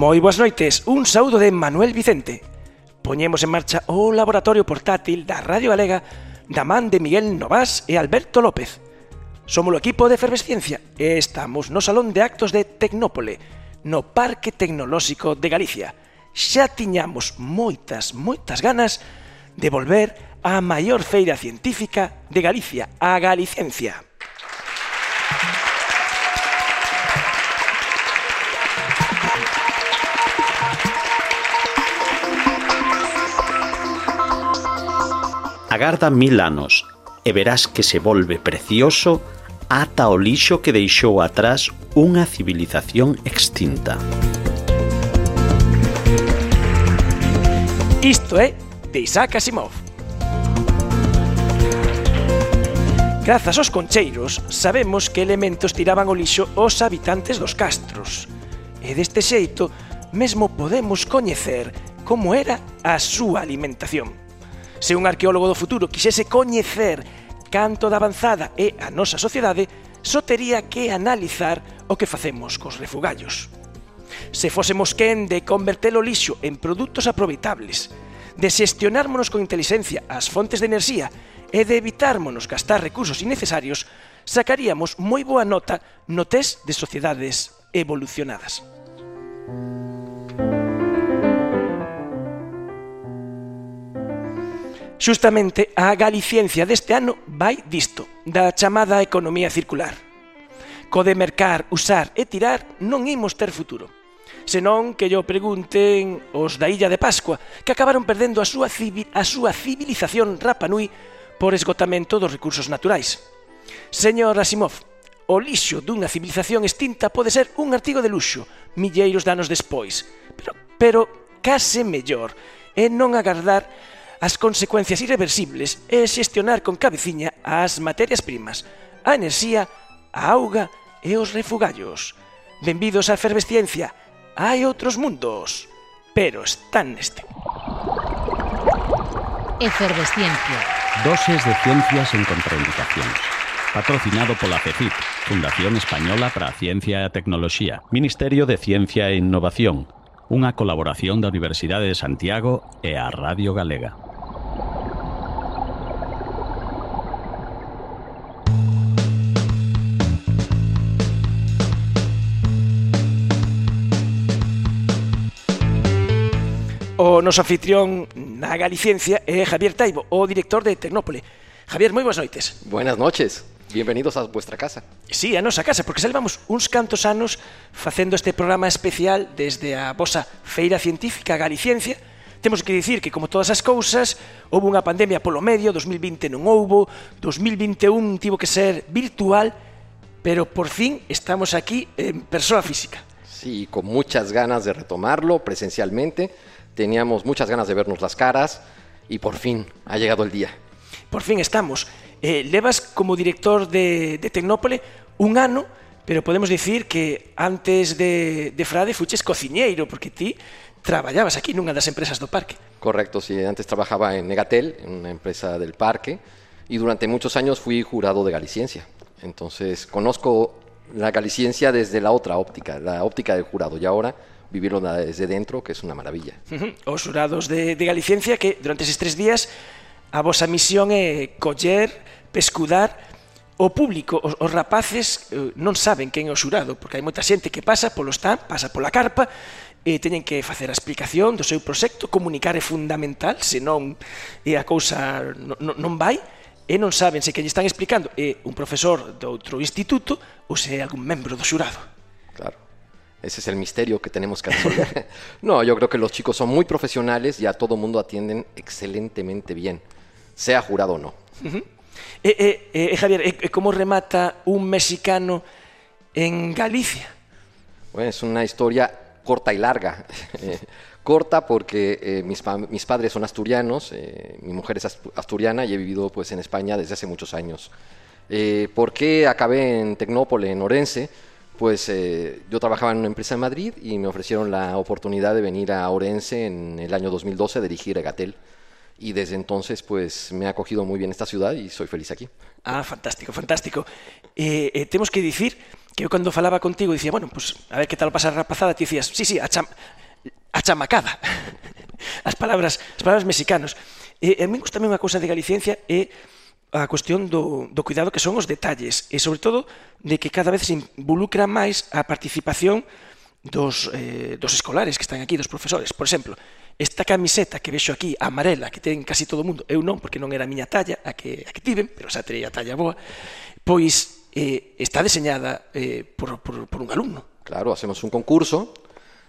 Moi boas noites, un saúdo de Manuel Vicente. Poñemos en marcha o laboratorio portátil da Radio Galega da man de Miguel Novás e Alberto López. Somos o equipo de Efervesciencia e estamos no Salón de Actos de Tecnópole, no Parque Tecnolóxico de Galicia xa tiñamos moitas, moitas ganas de volver á maior feira científica de Galicia, a Galicencia. Agarda mil anos e verás que se volve precioso ata o lixo que deixou atrás unha civilización extinta. Isto é de Isaac Asimov. Grazas aos concheiros, sabemos que elementos tiraban o lixo os habitantes dos castros. E deste xeito, mesmo podemos coñecer como era a súa alimentación. Se un arqueólogo do futuro quixese coñecer canto da avanzada é a nosa sociedade, só tería que analizar o que facemos cos refugallos. Se fósemos quen de converter o lixo en produtos aproveitables, de xestionármonos con inteligencia as fontes de enerxía e de evitármonos gastar recursos innecesarios, sacaríamos moi boa nota no test de sociedades evolucionadas. Xustamente, a Galiciencia deste ano vai disto, da chamada economía circular. Co de mercar, usar e tirar non imos ter futuro senón que lle pregunten os da Illa de Pascua, que acabaron perdendo a súa, civil, a súa civilización Rapa Nui por esgotamento dos recursos naturais. Señor Asimov, o lixo dunha civilización extinta pode ser un artigo de luxo, milleiros de anos despois, pero, pero case mellor é non agardar as consecuencias irreversibles e xestionar con cabeciña as materias primas, a enerxía, a auga e os refugallos. Benvidos á efervesciencia, Hai outros mundos, pero están neste. Efervesciencia. Doses de ciencias en contraindicacións. Patrocinado pola CECIT, Fundación Española para a Ciencia e a Tecnoloxía, Ministerio de Ciencia e Innovación, unha colaboración da Universidade de Santiago e a Radio Galega. O noso anfitrión na Galiciencia é Javier Taibo, o director de Tecnópole. Javier, moi boas noites. Buenas noches. Bienvenidos a vuestra casa. Sí, a nosa casa, porque salvamos uns cantos anos facendo este programa especial desde a vosa Feira Científica Galiciencia. Temos que dicir que, como todas as cousas, houve unha pandemia polo medio, 2020 non houbo, 2021 tivo que ser virtual, pero por fin estamos aquí en persoa física. Sí, con muchas ganas de retomarlo presencialmente teníamos muchas ganas de vernos las caras y por fin ha llegado el día. Por fin estamos. Eh, levas como director de, de Tecnópole un ano, pero podemos decir que antes de, de Frade fuches cociñeiro, porque ti traballabas aquí nunha das empresas do parque. Correcto, sí, antes trabajaba en Negatel, en una empresa del parque, y durante muchos años fui jurado de Galiciencia. Entonces conozco la Galiciencia desde la otra óptica, la óptica del jurado, y ahora vivirlo desde dentro, que es una maravilla. Uh -huh. Os xurados de, de Galiciencia que durante estes tres días a vosa misión é coller, pescudar o público, os, os rapaces eh, non saben quen é o xurado, porque hai moita xente que pasa polo stand, pasa pola carpa, e teñen que facer a explicación do seu proxecto, comunicar é fundamental, senón e a cousa non, non vai, e non saben se que lle están explicando é un profesor de outro instituto ou se é algún membro do xurado. Claro. Ese es el misterio que tenemos que resolver. no, yo creo que los chicos son muy profesionales y a todo mundo atienden excelentemente bien, sea jurado o no. Uh -huh. eh, eh, eh, Javier, eh, ¿cómo remata un mexicano en Galicia? Bueno, es una historia corta y larga. Eh, corta porque eh, mis, pa mis, padres son asturianos, mi mujer es asturiana y he vivido pues, en España desde hace muchos años. ¿Por qué acabé en Tecnópole, en Orense? Pues eh, yo trabajaba en una empresa en Madrid y me ofrecieron la oportunidad de venir a Orense en el año 2012 a dirigir Egatel. Y desde entonces, pues me ha acogido muy bien esta ciudad y soy feliz aquí. Ah, fantástico, fantástico. Eh, eh, temos que dicir que eu cando falaba contigo dicía, bueno, pues a ver que tal pasa a rapazada, ti dicías, sí, sí, a, cham a chamacada. as palabras, as palabras mexicanos. A mí gusta tamén unha cousa de Galiciencia é a cuestión do, do cuidado que son os detalles e sobre todo de que cada vez se involucra máis a participación dos, eh, dos escolares que están aquí, dos profesores. Por exemplo, esta camiseta que vexo aquí, amarela, que ten casi todo o mundo, eu non, porque non era a miña talla, a que, a que tiven, pero xa terei a talla boa, pois eh, está deseñada eh, por, por, por un alumno. Claro, hacemos un concurso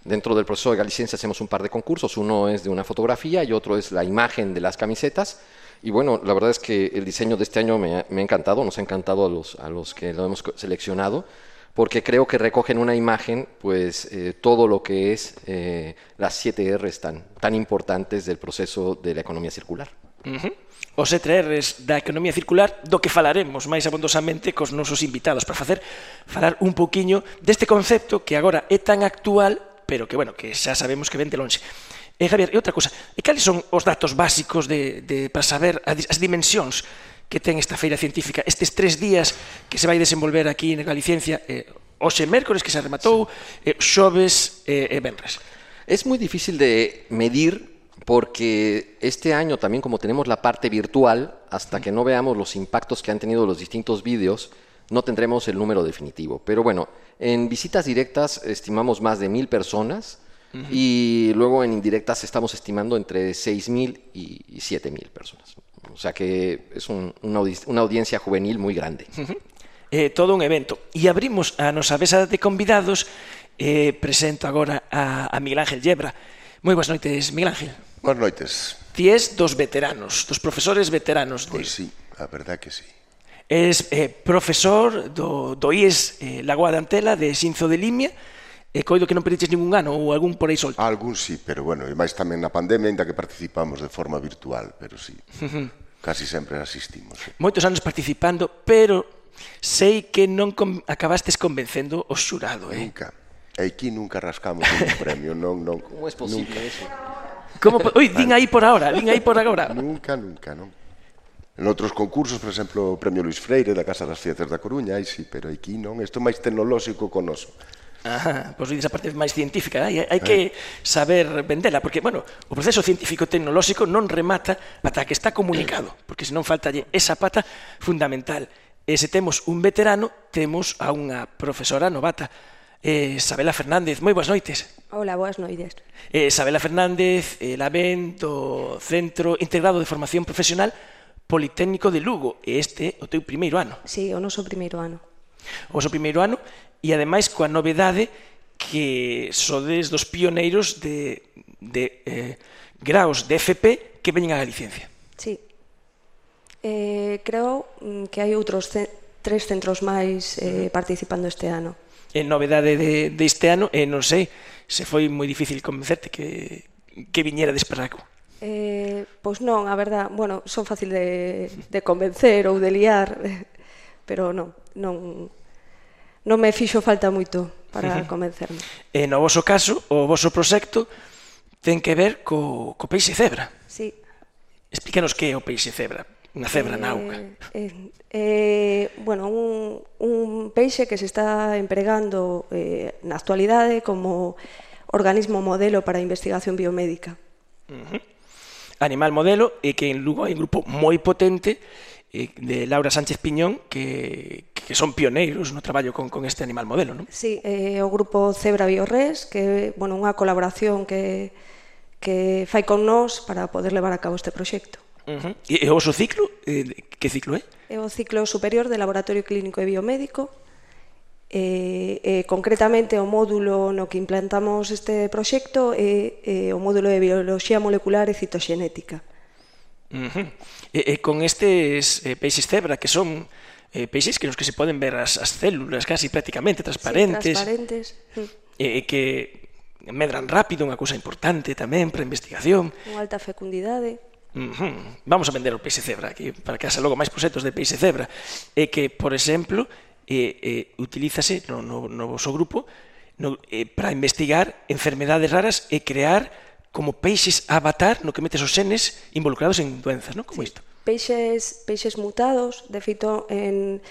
Dentro del proceso de Galicencia hacemos un par de concursos, uno es de una fotografía y otro es la imagen de las camisetas. Y bueno, la verdad es que el diseño de este año me ha, me ha encantado, nos ha encantado a los, a los que lo hemos seleccionado porque creo que recogen una imagen, pues eh, todo lo que es eh, las 7 Rs tan, tan importantes del proceso de la economía circular. Uh -huh. Os 7 Rs da economía circular do que falaremos máis abondosamente cos nosos invitados para facer falar un poquiño deste concepto que agora é tan actual, pero que bueno, que xa sabemos que ven de longe. E, Javier, e outra cousa, e cales son os datos básicos de, de, para saber as dimensións que ten esta feira científica, estes tres días que se vai desenvolver aquí en Galiciencia, eh, hoxe mércores que se rematou, sí. eh, xoves eh, e venres. Es muy difícil de medir porque este año también como tenemos la parte virtual, hasta que no veamos los impactos que han tenido los distintos vídeos, no tendremos el número definitivo. Pero bueno, en visitas directas estimamos más de mil personas, uh -huh. y luego en indirectas estamos estimando entre seis mil y siete mil personas. O sea que es un, una, audi una, audiencia juvenil muy grande. Uh -huh. eh, todo un evento. E abrimos a nosa mesa de convidados. Eh, presento agora a, a Miguel Ángel Yebra. Moi boas noites, Miguel Ángel. Boas noites. Ti es dos veteranos, dos profesores veteranos. De... Pois sí, a verdad que sí. Es eh, profesor do, do IES eh, Lagoa de Antela de Xinzo de Limia, E coido que non pediches ningún ano ou algún por aí solto. Algún sí, pero bueno, e máis tamén na pandemia, aínda que participamos de forma virtual, pero sí. Casi sempre asistimos. Sí. Moitos anos participando, pero sei que non con... acabastes convencendo o xurado, eh? Nunca. E aquí nunca rascamos un premio, non, non. Como é posible nunca. eso? Como. Oi, din aí por agora, din aí por agora. Nunca, nunca, non. En outros concursos, por exemplo, o Premio Luis Freire da Casa das Ciencias da Coruña, aí sí, pero aquí non, isto é máis tecnolóxico con noso. Ah, pois dices a parte máis científica, hai, eh, hai que eh. saber vendela, porque, bueno, o proceso científico-tecnolóxico non remata ata que está comunicado, porque senón faltalle esa pata fundamental. E se temos un veterano, temos a unha profesora novata. Eh, Isabela Fernández, moi boas noites. Hola, boas noites. Eh, Isabela Fernández, eh, la ven do Centro Integrado de Formación Profesional Politécnico de Lugo, e este é o teu primeiro ano. Sí, o noso primeiro ano. O noso primeiro ano e ademais coa novedade que sodes dos pioneiros de, de eh, graus de FP que veñen á licencia. Sí. Eh, creo mm, que hai outros ce tres centros máis eh, participando este ano. En novedade de, de este ano e eh, non sei se foi moi difícil convencerte que, que viñera de Eh, pois non, a verdad, bueno, son fácil de, de convencer ou de liar, pero non, non, non me fixo falta moito para uh -huh. convencerme. E no voso caso, o voso proxecto ten que ver co, co peixe cebra. Sí. Explícanos que é o peixe cebra, unha cebra eh, na auga. Eh, eh, eh, bueno, un, un peixe que se está empregando eh, na actualidade como organismo modelo para a investigación biomédica. Uh -huh. Animal modelo e que en Lugo hai un grupo moi potente Eh, de Laura Sánchez Piñón que, que son pioneiros no traballo con, con este animal modelo, non? Sí, eh, o grupo Cebra Biorres, que bueno, unha colaboración que, que fai con nós para poder levar a cabo este proxecto. Uh -huh. E, o seu ciclo? Eh, que ciclo é? É o ciclo superior de Laboratorio Clínico e Biomédico, Eh, eh, concretamente o módulo no que implantamos este proxecto é eh, eh, o módulo de Biología Molecular e Citoxenética. Uh -huh. e, e con estes eh, peixes cebra que son eh, peixes que nos que se poden ver as, as células casi prácticamente transparentes. Sí, transparentes. E, e que medran rápido, unha cousa importante tamén para a investigación. unha alta fecundidade. Uh -huh. Vamos a vender o peixe cebra, aquí para que haxa logo máis proxectos de peixe cebra. E que, por exemplo, eh, eh, utilízase no, no, no vosso grupo no, eh, para investigar enfermedades raras e crear como peixes avatar no que metes os senes involucrados en doenzas, non? Como sí. isto? Peixes, peixes mutados, de feito, en...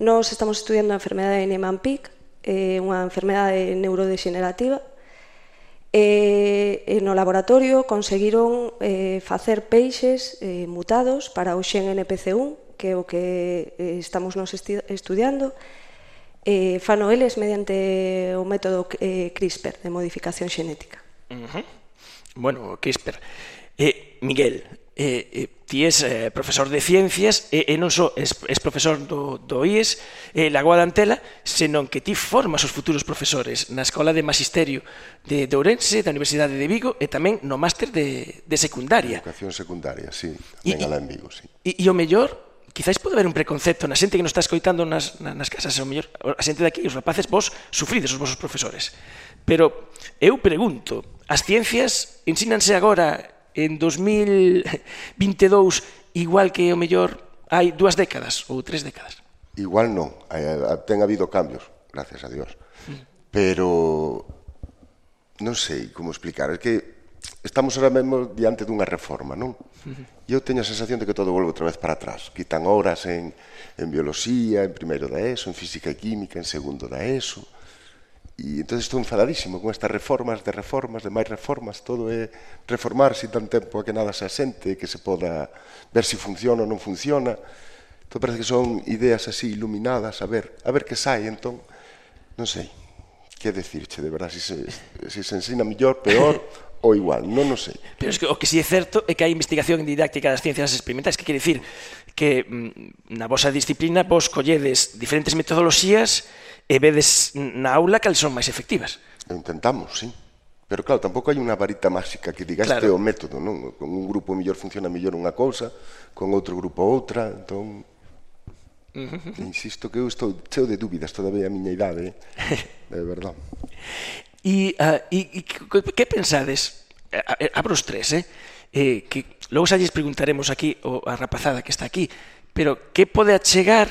nós estamos estudiando a enfermedade de Niemann-Pick, eh, unha enfermedade neurodegenerativa, e eh, no laboratorio conseguiron eh, facer peixes eh, mutados para o xen NPC1, que é o que eh, estamos nos esti estudiando, eh, fano eles mediante o método eh, CRISPR de modificación xenética. Uh -huh. Bueno, Quisper. Eh, Miguel, eh, eh, ti és eh, profesor de ciencias e, e non só és, és profesor do, do IES eh, la Guadantela, senón que ti formas os futuros profesores na Escola de Magisterio de, de Ourense, da Universidade de Vigo e tamén no máster de, de secundaria. Educación secundaria, sí, tamén e, alá en Vigo, sí. E, e o mellor, quizáis pode haber un preconcepto na xente que nos está escoitando nas, nas casas, o mellor, a xente daqui, os rapaces, vos sufrides os vosos profesores. Pero eu pregunto, As ciencias ensínanse agora en 2022 igual que o mellor hai dúas décadas ou tres décadas. Igual non, ten habido cambios, gracias a Dios. Pero non sei como explicar, é que estamos ahora mesmo diante dunha reforma, non? E eu teño a sensación de que todo volve outra vez para atrás. Quitan horas en, en bioloxía, en primeiro da ESO, en física e química, en segundo da ESO. E entón estou enfadadísimo con estas reformas de reformas, de máis reformas, todo é reformar sin tan tempo a que nada se asente, que se poda ver se si funciona ou non funciona. Entón parece que son ideas así iluminadas, a ver, a ver que sai, entón, non sei, que decirche, de verdad, se si se, si se ensina mellor, peor, ou igual, non o sei. Pero es que o que si sí é certo é que hai investigación didáctica das ciencias experimentais, que quere dicir que na vosa disciplina vos colledes diferentes metodoloxías e vedes na aula cal son máis efectivas. Intentamos, sí. Pero claro, tampouco hai unha varita máxica que diga claro. este o método, non? Con un grupo mellor funciona mellor unha cousa, con outro grupo outra, entón Insisto que eu estou cheo de dúbidas todavía a miña idade, eh? de verdade. E, uh, e, e que pensades? Abro os tres, eh? eh que logo xa lles preguntaremos aquí o, a rapazada que está aquí, pero que pode achegar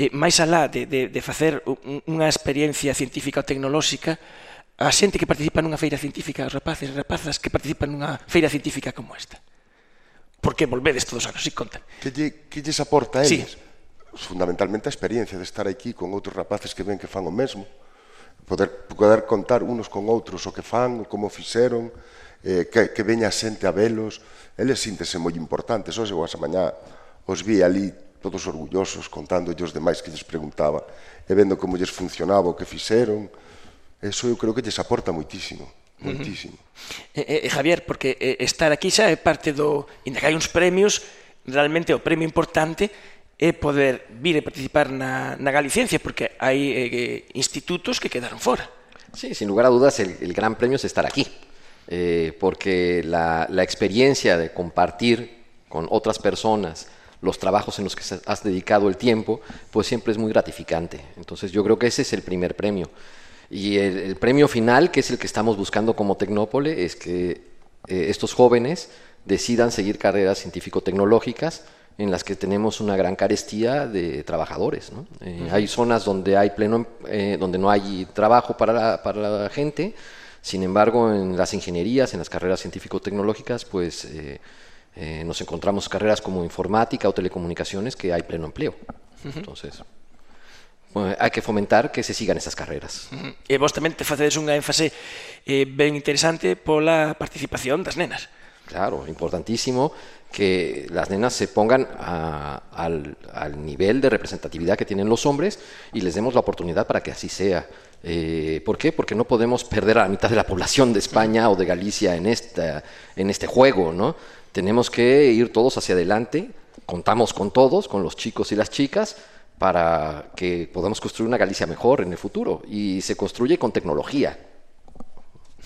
eh, máis alá de, de, de facer unha experiencia científica ou tecnolóxica, a xente que participa nunha feira científica, os rapaces e rapazas que participan nunha feira científica como esta. Porque volvedes todos os anos e contan. Que, lle, que lles aporta a eles? Sí. Fundamentalmente a experiencia de estar aquí con outros rapaces que ven que fan o mesmo, poder, poder contar unos con outros o que fan, como fixeron, eh, que, que veña a xente a velos, eles síntese moi importantes. Hoxe, ou esa mañá, os vi ali todos orgullosos, contándolle os demais que lles preguntaba, e vendo como lles funcionaba o que fixeron. Eso eu creo que lles aporta moitísimo. Moitísimo. Uh -huh. eh, eh, Javier, porque eh, estar aquí xa é parte do... Inda que hai uns premios, realmente o premio importante é poder vir e participar na, na Galiciencia, porque hai eh, institutos que quedaron fora. Sí, sin lugar a dudas, el, el gran premio es estar aquí, eh, porque la, la experiencia de compartir con otras personas los trabajos en los que has dedicado el tiempo, pues siempre es muy gratificante. Entonces yo creo que ese es el primer premio. Y el, el premio final, que es el que estamos buscando como Tecnópole, es que eh, estos jóvenes decidan seguir carreras científico-tecnológicas en las que tenemos una gran carestía de trabajadores. ¿no? Eh, Hay zonas donde, hay pleno, eh, donde no hay trabajo para la, para la gente, sin embargo, en las ingenierías, en las carreras científico-tecnológicas, pues eh, eh, nos encontramos carreras como informática o telecomunicaciones que hay pleno empleo. Entonces, bueno, hay que fomentar que se sigan esas carreras. E vos tamén te facedes unha énfase eh, ben interesante pola participación das nenas. Claro, importantísimo que las nenas se pongan a- al, al nivel de representatividad que tienen los hombres y les demos la oportunidad para que así sea. Eh, ¿Por qué? Porque no podemos perder a la mitad de la población de España o de Galicia en, esta, en este juego, ¿no? Tenemos que ir todos hacia adelante, contamos con todos, con los chicos y las chicas, para que podamos construir una Galicia mejor en el futuro. Y se construye con tecnología.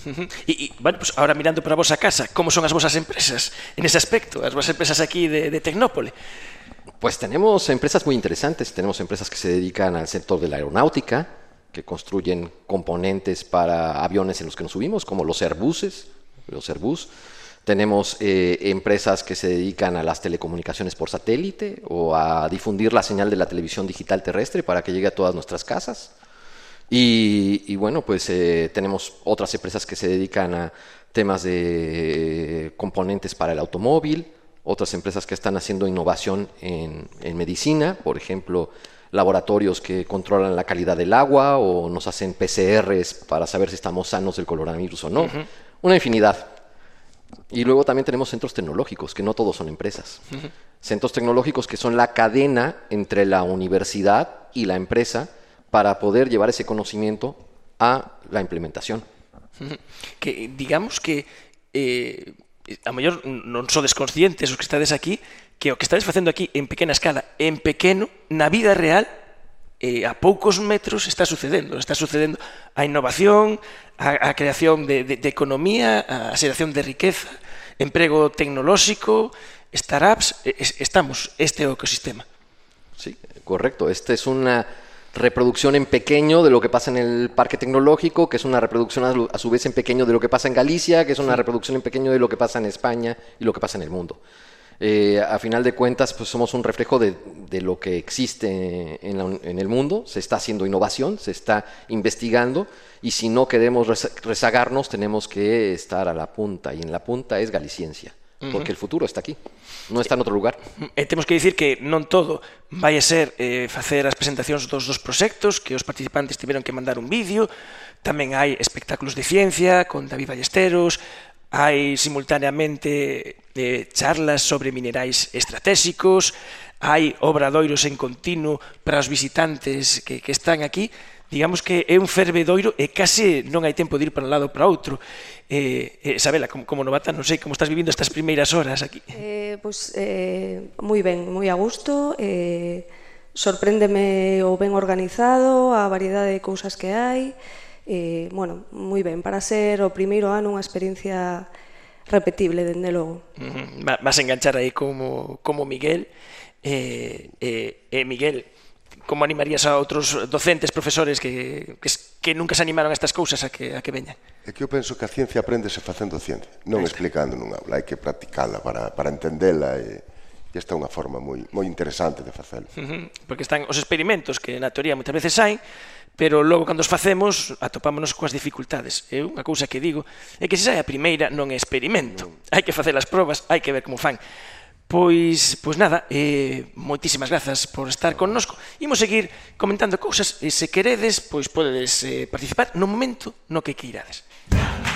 E, e, bueno, pues ahora mirando para a vosa casa, como son as vosas empresas en ese aspecto, as vosas empresas aquí de, de Tecnópole? Pues tenemos empresas muy interesantes. Tenemos empresas que se dedican al sector de la aeronáutica, que construyen componentes para aviones en los que nos subimos, como los Airbuses, los Airbus. Tenemos eh, empresas que se dedican a las telecomunicaciones por satélite o a difundir la señal de la televisión digital terrestre para que llegue a todas nuestras casas. Y, y bueno, pues eh, tenemos otras empresas que se dedican a temas de componentes para el automóvil, otras empresas que están haciendo innovación en, en medicina, por ejemplo, laboratorios que controlan la calidad del agua o nos hacen PCRs para saber si estamos sanos del coronavirus o no. Una infinidad. Y luego también tenemos centros tecnológicos, que no todos son empresas. Centros tecnológicos que son la cadena entre la universidad y la empresa para poder llevar ese conocimiento a la implementación. Que digamos que eh, a mellor non sodes conscientes os que estades aquí que o que estades facendo aquí en pequena escala, en pequeno, na vida real, eh, a poucos metros está sucedendo. Está sucedendo a innovación, a, a creación de, de, de economía, a xeración de riqueza, emprego tecnolóxico, startups, estamos, este é o ecosistema. Sí, correcto. Esta es una reproducción en pequeño de lo que pasa en el parque tecnológico, que es una reproducción a su vez en pequeño de lo que pasa en Galicia, que es una reproducción en pequeño de lo que pasa en España y lo que pasa en el mundo. Eh, a final de cuentas, pues somos un reflejo de, de lo que existe en, la, en, el mundo, se está haciendo innovación, se está investigando y si no queremos rezagarnos tenemos que estar a la punta y en la punta es Galiciencia, uh -huh. porque el futuro está aquí. non está en outro lugar. E temos que dicir que non todo vai a ser eh, facer as presentacións dos dos proxectos, que os participantes tiveron que mandar un vídeo, tamén hai espectáculos de ciencia con David Ballesteros, hai simultaneamente eh, charlas sobre minerais estratégicos, hai obradoiros en continuo para os visitantes que, que están aquí, digamos que é un fervedoiro e case non hai tempo de ir para un lado para outro. Eh, eh, Isabela, como, como novata, non sei como estás vivindo estas primeiras horas aquí. Eh, pois, eh, moi ben, moi a gusto, eh, sorpréndeme o ben organizado, a variedade de cousas que hai, eh, eh, bueno, moi ben, para ser o primeiro ano unha experiencia repetible, dende logo. Uh -huh. Vas enganchar aí como, como Miguel. Eh, eh, eh, Miguel, como animarías a outros docentes, profesores que, que, que nunca se animaron a estas cousas a que, a que veñan? É que eu penso que a ciencia aprendese facendo ciencia, non explicando nun aula, hai que practicala para, para entendela e, e esta é unha forma moi, moi interesante de facelo. Uh -huh, porque están os experimentos que na teoría moitas veces hai, pero logo cando os facemos atopámonos coas dificultades. É unha cousa que digo, é que se sai a primeira non é experimento. Hai que facer as probas, hai que ver como fan. Pois, pois nada, eh, moitísimas grazas por estar connosco. Imos seguir comentando cousas e se queredes, pois podedes eh, participar no momento no que queirades. Música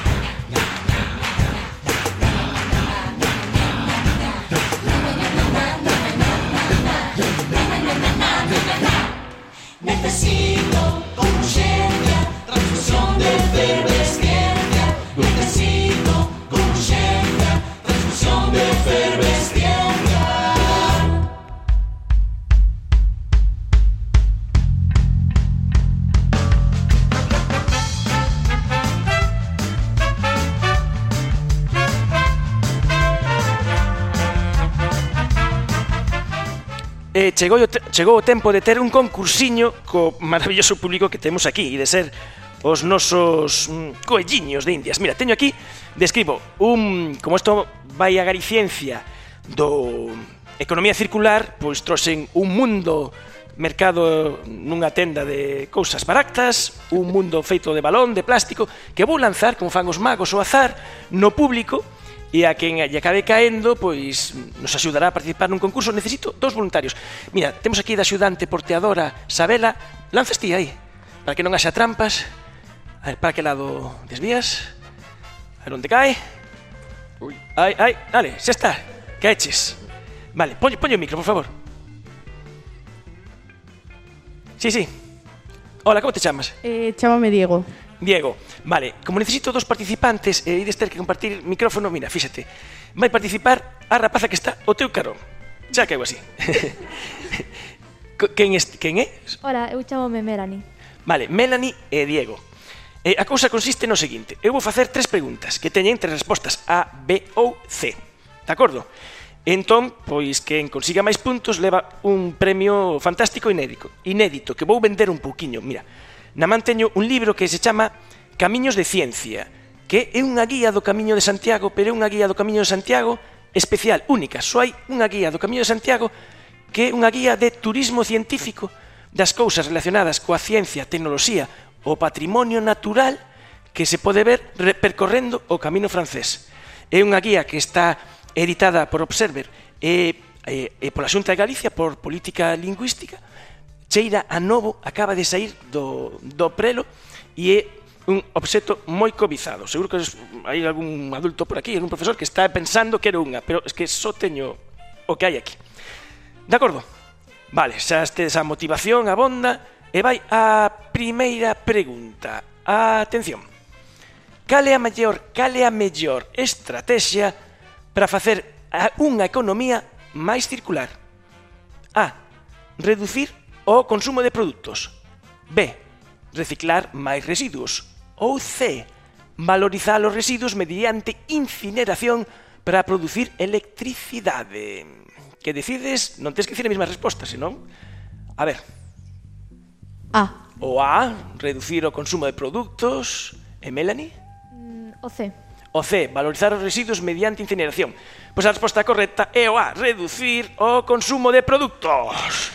eh, chegou, o te, chegou o tempo de ter un concursiño co maravilloso público que temos aquí e de ser os nosos mm, coelliños de Indias. Mira, teño aquí, describo, un, como isto vai a Gariciencia do Economía Circular, pois troxen un mundo mercado nunha tenda de cousas baractas, un mundo feito de balón, de plástico, que vou lanzar, como fan os magos, o azar, no público, e a quen lle acabe caendo, pois nos axudará a participar nun concurso. Necesito dos voluntarios. Mira, temos aquí da axudante porteadora Sabela. Lanzas ti aí, para que non haxa trampas. A ver, para que lado desvías? A ver onde cae. Ui. Ai, ai, dale, xa está. Que eches. Vale, poño, poño o micro, por favor. Sí, sí. Hola, como te chamas? Eh, chámame Diego. Diego, vale, como necesito dos participantes e eh, ides ter que compartir micrófono, mira, fíxate, vai participar a rapaza que está o teu carón. Xa que así. quen, es, quen é? Ora, eu chamome Melanie. Vale, Melanie e Diego. Eh, a cousa consiste no seguinte, eu vou facer tres preguntas que teñen tres respostas A, B ou C. De acordo? Entón, pois quen consiga máis puntos leva un premio fantástico inédito, inédito que vou vender un pouquiño. Mira, Na man teño un libro que se chama Camiños de Ciencia, que é unha guía do Camiño de Santiago, pero é unha guía do Camiño de Santiago especial, única. Só hai unha guía do Camiño de Santiago que é unha guía de turismo científico das cousas relacionadas coa ciencia, tecnoloxía o patrimonio natural que se pode ver percorrendo o camino francés. É unha guía que está editada por Observer e, e, e pola Xunta de Galicia por Política Lingüística cheira a novo, acaba de sair do, do prelo e é un obxeto moi cobizado. Seguro que hai algún adulto por aquí, algún profesor que está pensando que era unha, pero es que só teño o que hai aquí. De acordo? Vale, xa este a motivación, abonda e vai a primeira pregunta. Atención. Cal é a mellor, cal é a mellor estrategia para facer unha economía máis circular? A. Reducir O consumo de produtos. B. Reciclar máis residuos. Ou C. Valorizar os residuos mediante incineración para producir electricidade. Que decides? Non tens que dicir a mesma resposta, senón... A ver. A. O A, reducir o consumo de produtos. E Melanie? Mm, o C. O C, valorizar os residuos mediante incineración. Pois a resposta correcta é o A, reducir o consumo de produtos.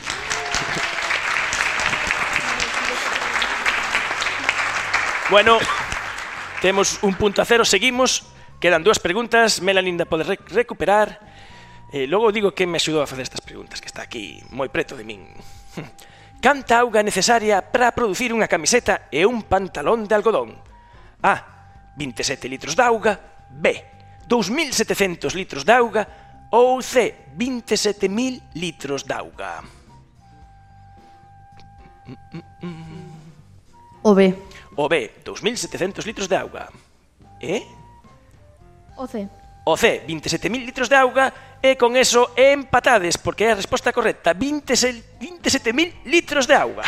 Bueno, temos un punto a cero, seguimos. Quedan dúas preguntas, Melaninda pode recuperar. Eh, logo digo que me axudou a facer estas preguntas, que está aquí moi preto de min. Canta auga necesaria para producir unha camiseta e un pantalón de algodón? A. 27 litros de auga. B. 2.700 litros de auga. Ou C. 27.000 litros de auga. O B. O B, 2.700 litros de auga. E? O C. O C, 27.000 litros de auga e con eso empatades, porque é a resposta correcta. 27.000 litros de auga.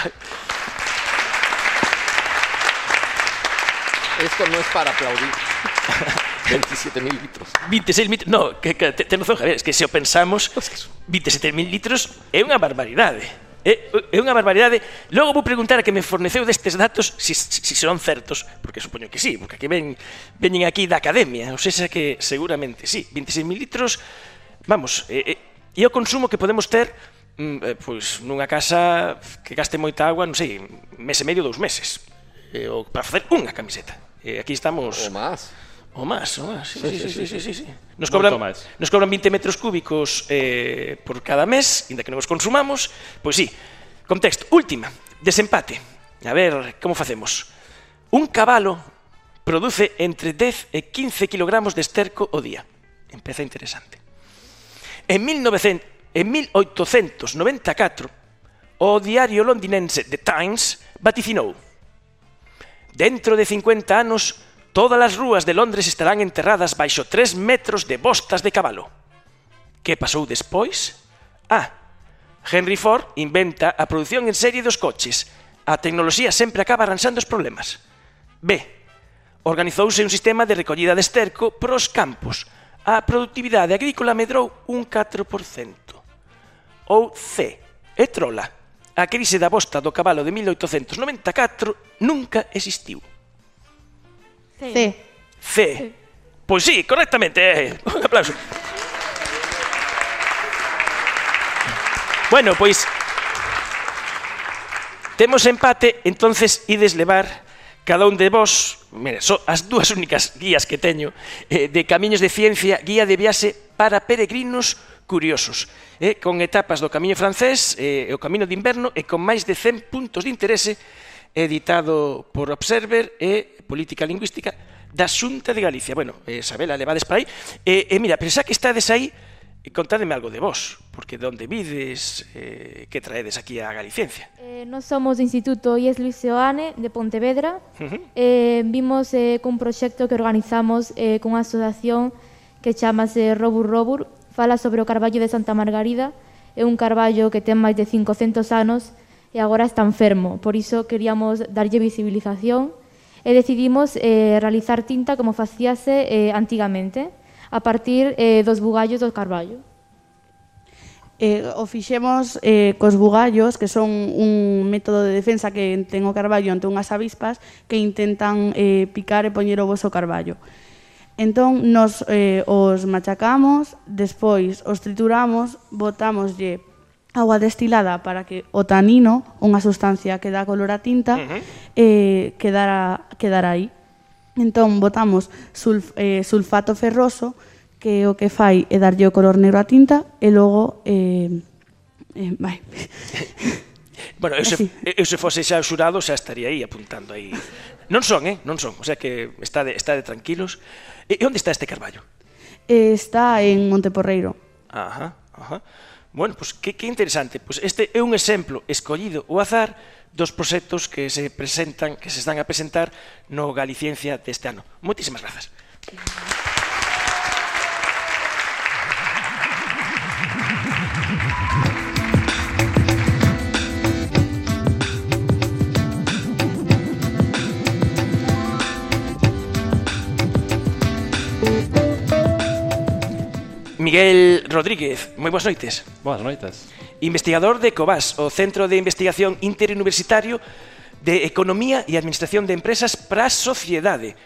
Esto no es para aplaudir. 27.000 litros. 26 litros. No, que, que, ten razón, Javier, es que se o pensamos, 27.000 litros é unha barbaridade. É, é unha barbaridade. Logo vou preguntar a que me forneceu destes datos se si, si, si son certos, porque supoño que sí, porque que ven, veñen aquí da academia, ou seja que seguramente sí, 26 litros, vamos, é, é, e o consumo que podemos ter mm, eh, pois nunha casa que gaste moita agua, non sei, mes e medio, dous meses, eh, e, ou para facer unha camiseta. E aquí estamos... O máis O máis, o máis. Sí, sí, sí, sí, sí, sí, sí. Nos cobran nos cobran 20 metros cúbicos eh, por cada mes, inda que non os consumamos, pois sí. Contexto, última, desempate. A ver, como facemos? Un cabalo produce entre 10 e 15 kilogramos de esterco o día. Empeza interesante. En, 1900, en 1894, o diario londinense The Times vaticinou Dentro de 50 anos Todas as rúas de Londres estarán enterradas baixo tres metros de bostas de cabalo. Que pasou despois? Ah, Henry Ford inventa a produción en serie dos coches. A tecnoloxía sempre acaba arranxando os problemas. B. Organizouse un sistema de recollida de esterco pros campos. A produtividade agrícola medrou un 4%. Ou C. E trola. A crise da bosta do cabalo de 1894 nunca existiu. C. C. C. Pues sí, correctamente. Un aplauso. bueno, pois Temos empate, entonces ides levar cada un de vos, mira, so as dúas únicas guías que teño eh, de Camiños de Ciencia, guía de viaxe para peregrinos curiosos, eh, con etapas do Camiño francés, eh, o Camino de Inverno e con máis de 100 puntos de interese editado por Observer e Política Lingüística da Xunta de Galicia. Bueno, eh, Isabela, levades para aí. E, eh, eh, mira, pensá que estades aí, eh, contádeme algo de vos, porque onde vides, eh, que traedes aquí a Galiciencia. Eh, nos somos do Instituto IES Luis Seoane de Pontevedra. Uh -huh. eh, vimos eh, cun proxecto que organizamos eh, cunha asociación que chamase Robur Robur, fala sobre o Carballo de Santa Margarida, é un carballo que ten máis de 500 anos, e agora está enfermo. Por iso queríamos darlle visibilización e decidimos eh, realizar tinta como facíase eh, antigamente, a partir eh, dos bugallos do carballo. Eh, o fixemos eh, cos bugallos, que son un método de defensa que ten o carballo ante unhas avispas que intentan eh, picar e poñer o vosso carballo. Entón, nos eh, os machacamos, despois os trituramos, botámoslle agua destilada para que o tanino, unha sustancia que dá color a tinta, uh -huh. eh, quedara, quedara aí. Entón, botamos sulf, eh, sulfato ferroso, que o que fai é darlle o color negro a tinta, e logo... Eh, eh, vai. bueno, eu se, eu se fose xa xurado, xa estaría aí apuntando aí. Non son, eh? Non son. O sea que está de, está de tranquilos. E, e onde está este carballo? Eh, está en Monteporreiro. Ajá, ajá. Bueno, pois pues, que, que interesante. Pois pues este é un exemplo escollido o azar dos proxectos que se presentan, que se están a presentar no Galiciencia deste ano. Moitísimas grazas. Gracias. Miguel Rodríguez, moi boas noites. Boas noites. Investigador de COVAS, o Centro de Investigación Interuniversitario de Economía e Administración de Empresas para a Sociedade.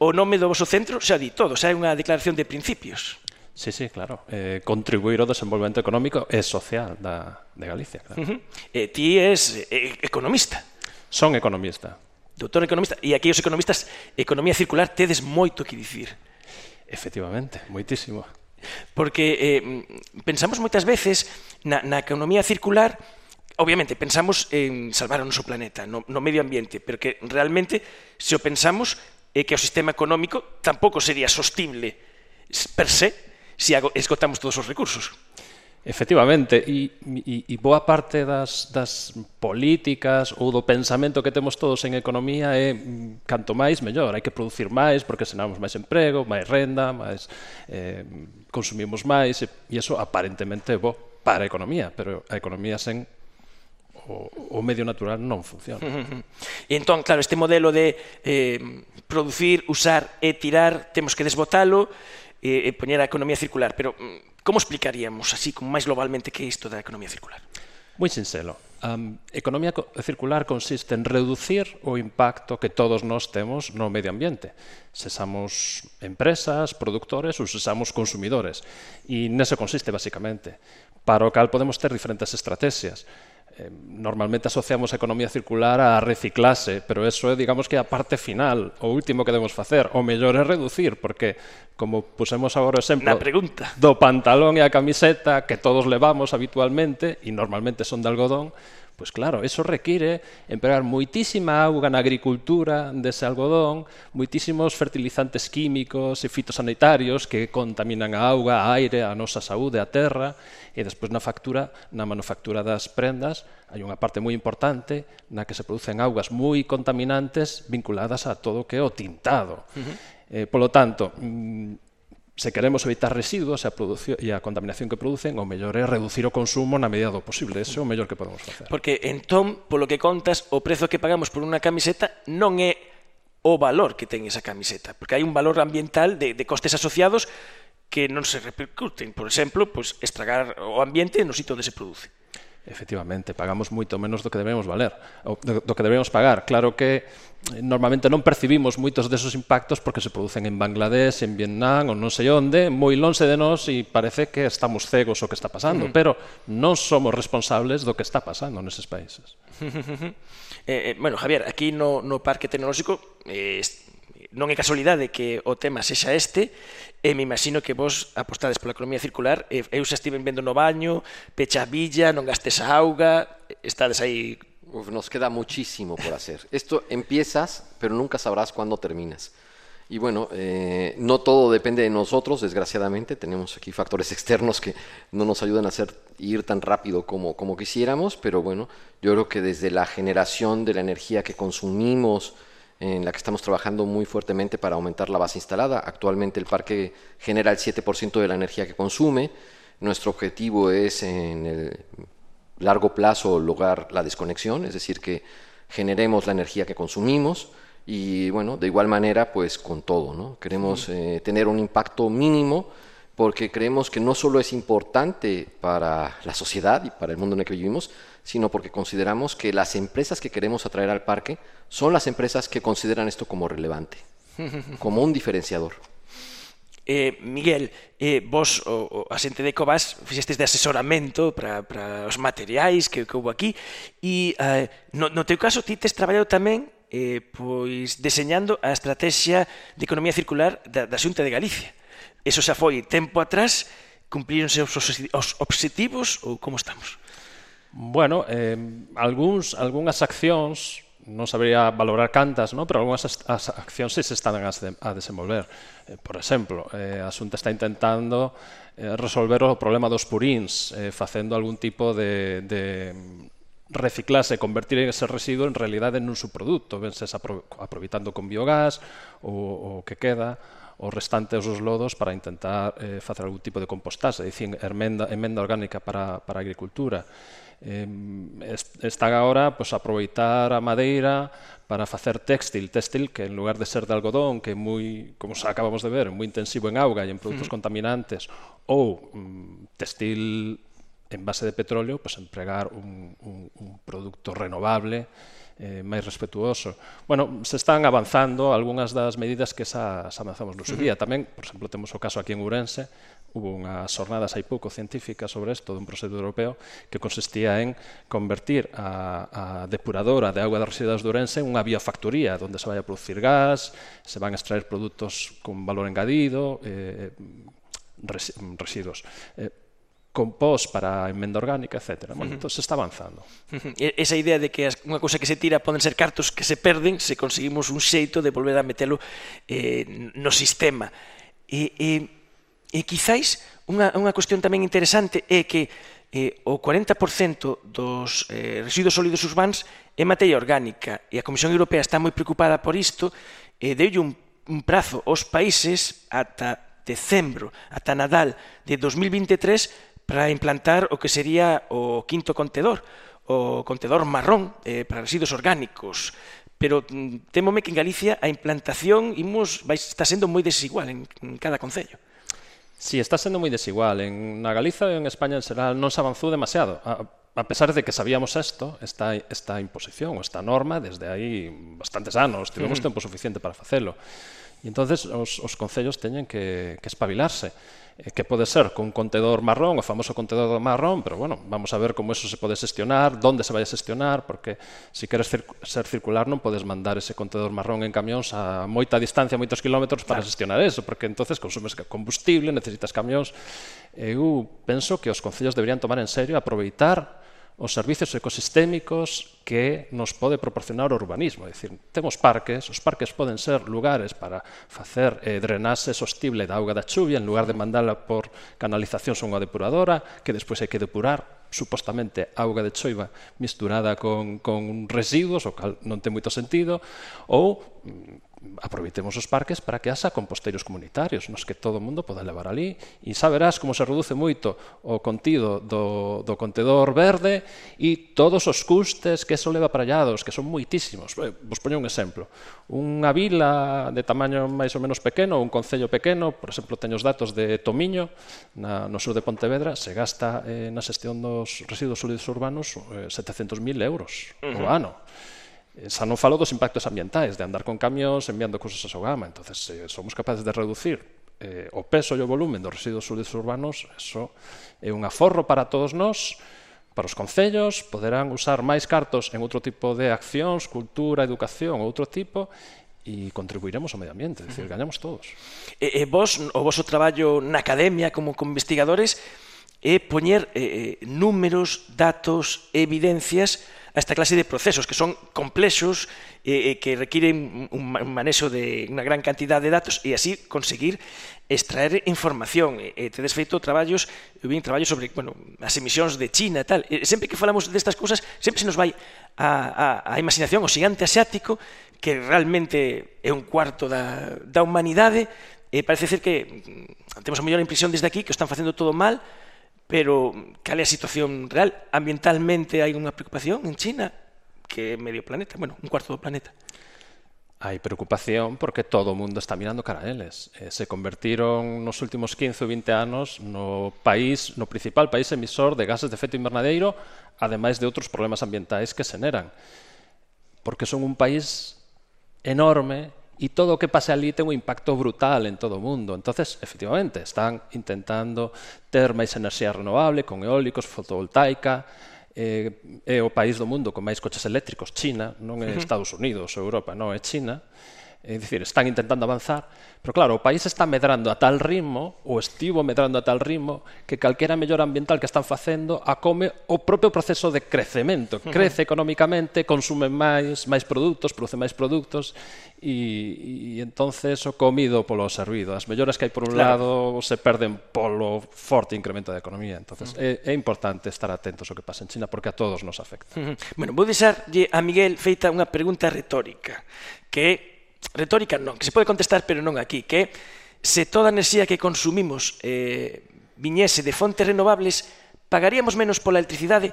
O nome do voso centro xa di todo, xa é unha declaración de principios. Sí, sí, claro. Eh, contribuir ao desenvolvemento económico e social da, de Galicia. Claro. Uh -huh. eh, ti és eh, economista. Son economista. Doutor economista. E aquí os economistas, economía circular, tedes moito que dicir. Efectivamente, moitísimo. Porque eh, pensamos moitas veces na, na economía circular obviamente pensamos en salvar o noso planeta, no, no medio ambiente, pero que realmente se o pensamos é que o sistema económico tampouco sería sostible per se se esgotamos todos os recursos. Efectivamente, e, e, e boa parte das, das políticas ou do pensamento que temos todos en economía é mm, canto máis mellor, hai que producir máis porque senamos máis emprego, máis renda, máis eh, consumimos máis e, e iso aparentemente é bo para a economía, pero a economía sen o, o medio natural non funciona. E entón, claro, este modelo de eh, producir, usar e tirar, temos que desbotalo, Eh, eh, poñer a economía circular, pero mm, como explicaríamos así, como máis globalmente, que é isto da economía circular? Moi sincero. Um, economía circular consiste en reducir o impacto que todos nós temos no medio ambiente. Sesamos empresas, productores ou sesamos consumidores. E nese consiste basicamente. Para o cal podemos ter diferentes estrategias normalmente asociamos a economía circular a reciclase, pero eso é, digamos, que a parte final, o último que debemos facer. O mellor é reducir, porque, como pusemos agora o exemplo Na pregunta. do pantalón e a camiseta que todos levamos habitualmente, e normalmente son de algodón, Pois claro, eso require empregar moitísima auga na agricultura dese algodón, moitísimos fertilizantes químicos e fitosanitarios que contaminan a auga, a aire, a nosa saúde, a terra, e despois na factura, na manufactura das prendas, hai unha parte moi importante na que se producen augas moi contaminantes vinculadas a todo o que é o tintado. Uh -huh. Eh, polo tanto, mm, se queremos evitar residuos e a, produción, e a contaminación que producen, o mellor é reducir o consumo na medida do posible. Ese é o mellor que podemos facer. Porque entón, polo que contas, o prezo que pagamos por unha camiseta non é o valor que ten esa camiseta, porque hai un valor ambiental de, de costes asociados que non se repercuten, por exemplo, pois estragar o ambiente no sitio onde se produce. Efectivamente, pagamos moito menos do que debemos valer, do que debemos pagar. Claro que eh, normalmente non percibimos moitos desos impactos porque se producen en Bangladesh, en Vietnam ou non sei onde, moi lonxe de nós e parece que estamos cegos o que está pasando, uh -huh. pero non somos responsables do que está pasando neses países. eh, eh, bueno, Javier, aquí no, no Parque tecnolóxico eh, non é casualidade que o tema sexa este, e me imagino que vos apostades pola economía circular, e eu xa estive no baño, pecha a villa, non gastes a auga, estades aí... Nos queda muchísimo por hacer. Esto empiezas, pero nunca sabrás cuándo terminas. Y bueno, eh, no todo depende de nosotros, desgraciadamente. Tenemos aquí factores externos que no nos ayudan a hacer ir tan rápido como, como quisiéramos, pero bueno, yo creo que desde la generación de la energía que consumimos, en la que estamos trabajando muy fuertemente para aumentar la base instalada. Actualmente el parque genera el 7% de la energía que consume. Nuestro objetivo es en el largo plazo lograr la desconexión, es decir, que generemos la energía que consumimos y bueno, de igual manera pues con todo, ¿no? Queremos eh, tener un impacto mínimo porque creemos que no solo es importante para la sociedad y para el mundo en el que vivimos, sino porque consideramos que las empresas que queremos atraer al parque son las empresas que consideran esto como relevante, como un diferenciador. Eh, Miguel, eh, vos, o, o, a xente de Covas, fixestes de asesoramento para, para os materiais que, que houve aquí e eh, no, no teu caso ti tes traballado tamén eh, pois deseñando a estrategia de economía circular da, da Xunta de Galicia. Eso xa foi tempo atrás, cumplíronse os, os obxectivos ou como estamos? Bueno, eh, algúns, algunhas accións non sabería valorar cantas, no? pero algunhas as accións sí se están a desenvolver. Eh, por exemplo, eh, a Xunta está intentando eh, resolver o problema dos purins, eh, facendo algún tipo de, de reciclase, convertir ese residuo en realidade nun subproducto, vense apro aproveitando con biogás o, o que queda, os restantes dos lodos para intentar eh, facer algún tipo de compostaxe, dicir, emenda, emenda orgánica para, para a agricultura eh, están agora pois, pues, aproveitar a madeira para facer textil, textil que en lugar de ser de algodón, que é moi, como acabamos de ver, moi intensivo en auga e en produtos mm. contaminantes, ou mm, textil en base de petróleo, pues empregar un, un, un produto renovable eh, máis respetuoso. Bueno, se están avanzando algunhas das medidas que xa, xa avanzamos no seu día. Tamén, por exemplo, temos o caso aquí en Ourense hubo unhas xornadas hai pouco científicas sobre isto dun proxecto europeo que consistía en convertir a, a depuradora de agua de residuos de Ourense en unha biofactoría onde se vai a producir gas, se van a extraer produtos con valor engadido, eh, res, residuos. Eh, compost para enmenda orgánica, etc. Bueno, uh -huh. entón, se está avanzando. Uh -huh. Esa idea de que as, unha cousa que se tira poden ser cartos que se perden se conseguimos un xeito de volver a metelo eh, no sistema. E, e E quizáis unha, unha cuestión tamén interesante é que eh, o 40% dos eh, residuos sólidos urbanos é materia orgánica e a Comisión Europea está moi preocupada por isto e eh, deu un, un prazo aos países ata decembro, ata Nadal de 2023 para implantar o que sería o quinto contedor, o contedor marrón eh, para residuos orgánicos. Pero mm, temome que en Galicia a implantación imos, vai, está sendo moi desigual en, en cada concello. Si, sí, está sendo moi desigual. En, na Galiza e en España en xeral non se avanzou demasiado. A, a pesar de que sabíamos isto, esta, esta imposición, esta norma, desde aí bastantes anos, tivemos mm. tempo suficiente para facelo. E entonces os, os concellos teñen que, que espabilarse. Eh, que pode ser con contedor marrón, o famoso contedor marrón, pero bueno, vamos a ver como eso se pode xestionar, donde se vai a xestionar, porque se queres cir ser circular non podes mandar ese contedor marrón en camións a moita distancia, moitos kilómetros para claro. xestionar eso, porque entonces consumes combustible, necesitas camións. Eu penso que os concellos deberían tomar en serio aproveitar os servizos ecosistémicos que nos pode proporcionar o urbanismo. É dicir, temos parques, os parques poden ser lugares para facer eh, drenaxe sostible da auga da chuvia en lugar de mandala por canalizacións a unha depuradora que despois hai que depurar supostamente auga de choiva misturada con, con residuos, o cal non ten moito sentido, ou mm, aproveitemos os parques para que haxa composteiros comunitarios, nos que todo o mundo poda levar ali, e xa verás como se reduce moito o contido do, do contedor verde e todos os custes que eso leva para que son moitísimos. Eh, vos poño un exemplo. Unha vila de tamaño máis ou menos pequeno, un concello pequeno, por exemplo, teño os datos de Tomiño, na, no sur de Pontevedra, se gasta eh, na xestión dos residuos sólidos urbanos eh, 700.000 euros uh -huh. ao ano. Eh, xa non falo dos impactos ambientais, de andar con camións enviando cousas a Sogama. entonces se somos capaces de reducir eh, o peso e o volumen dos residuos sólidos urbanos, eso é un aforro para todos nós, para os concellos, poderán usar máis cartos en outro tipo de accións, cultura, educación, outro tipo, e contribuiremos ao medio ambiente, é dicir, gañamos todos. E, e vos, o voso traballo na academia como investigadores é poñer eh, eh números, datos, evidencias a esta clase de procesos que son complexos, eh, que requiren un, un, manexo de unha gran cantidad de datos e así conseguir extraer información. E, tedes feito traballos, eu vin traballos sobre bueno, as emisións de China e tal. E, sempre que falamos destas cousas, sempre se nos vai a, a, a imaginación o xigante asiático que realmente é un cuarto da, da humanidade e parece ser que mm, temos a mellor impresión desde aquí que o están facendo todo mal, Pero, mm, cal é a situación real? Ambientalmente hai unha preocupación en China que é medio planeta, bueno, un cuarto do planeta. Hai preocupación porque todo o mundo está mirando cara a eles. Eh, se convertiron nos últimos 15 ou 20 anos no país, no principal país emisor de gases de efecto invernadeiro, ademais de outros problemas ambientais que se. Porque son un país enorme y todo o que pase ali ten un impacto brutal en todo o mundo. Entonces, efectivamente, están intentando ter máis enerxía renovable con eólicos, fotovoltaica, eh, é o país do mundo con máis coches eléctricos, China, non é Estados Unidos ou Europa, non é China, É dicir, están intentando avanzar, pero claro, o país está medrando a tal ritmo, ou estivo medrando a tal ritmo, que calquera mellora ambiental que están facendo acome o propio proceso de crecemento. Crece uh -huh. economicamente, consume máis, máis produtos, produce máis produtos, e, e entonces o comido polo servido. As melloras que hai por un claro. lado se perden polo forte incremento da economía. entonces uh -huh. é, é importante estar atentos ao que pasa en China, porque a todos nos afecta. Uh -huh. Bueno, vou deixarlle eh, a Miguel feita unha pregunta retórica, que é retórica non, que se pode contestar pero non aquí, que se toda a enerxía que consumimos eh, viñese de fontes renovables, pagaríamos menos pola electricidade?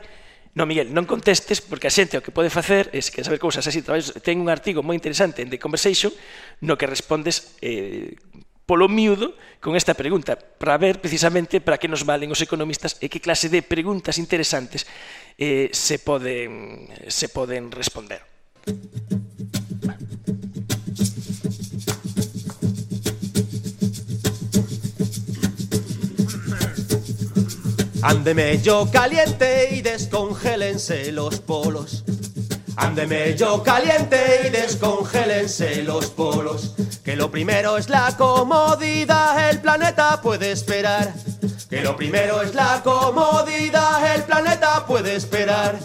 Non, Miguel, non contestes, porque a xente o que pode facer é se quer saber cousas así, traballos, ten un artigo moi interesante en The Conversation no que respondes eh, polo miúdo con esta pregunta, para ver precisamente para que nos valen os economistas e que clase de preguntas interesantes eh, se poden, se poden responder. Ándeme yo caliente y descongélense los polos. Ándeme yo caliente y descongélense los polos. Que lo primero es la comodidad, el planeta puede esperar. Que lo primero es la comodidad, el planeta puede esperar.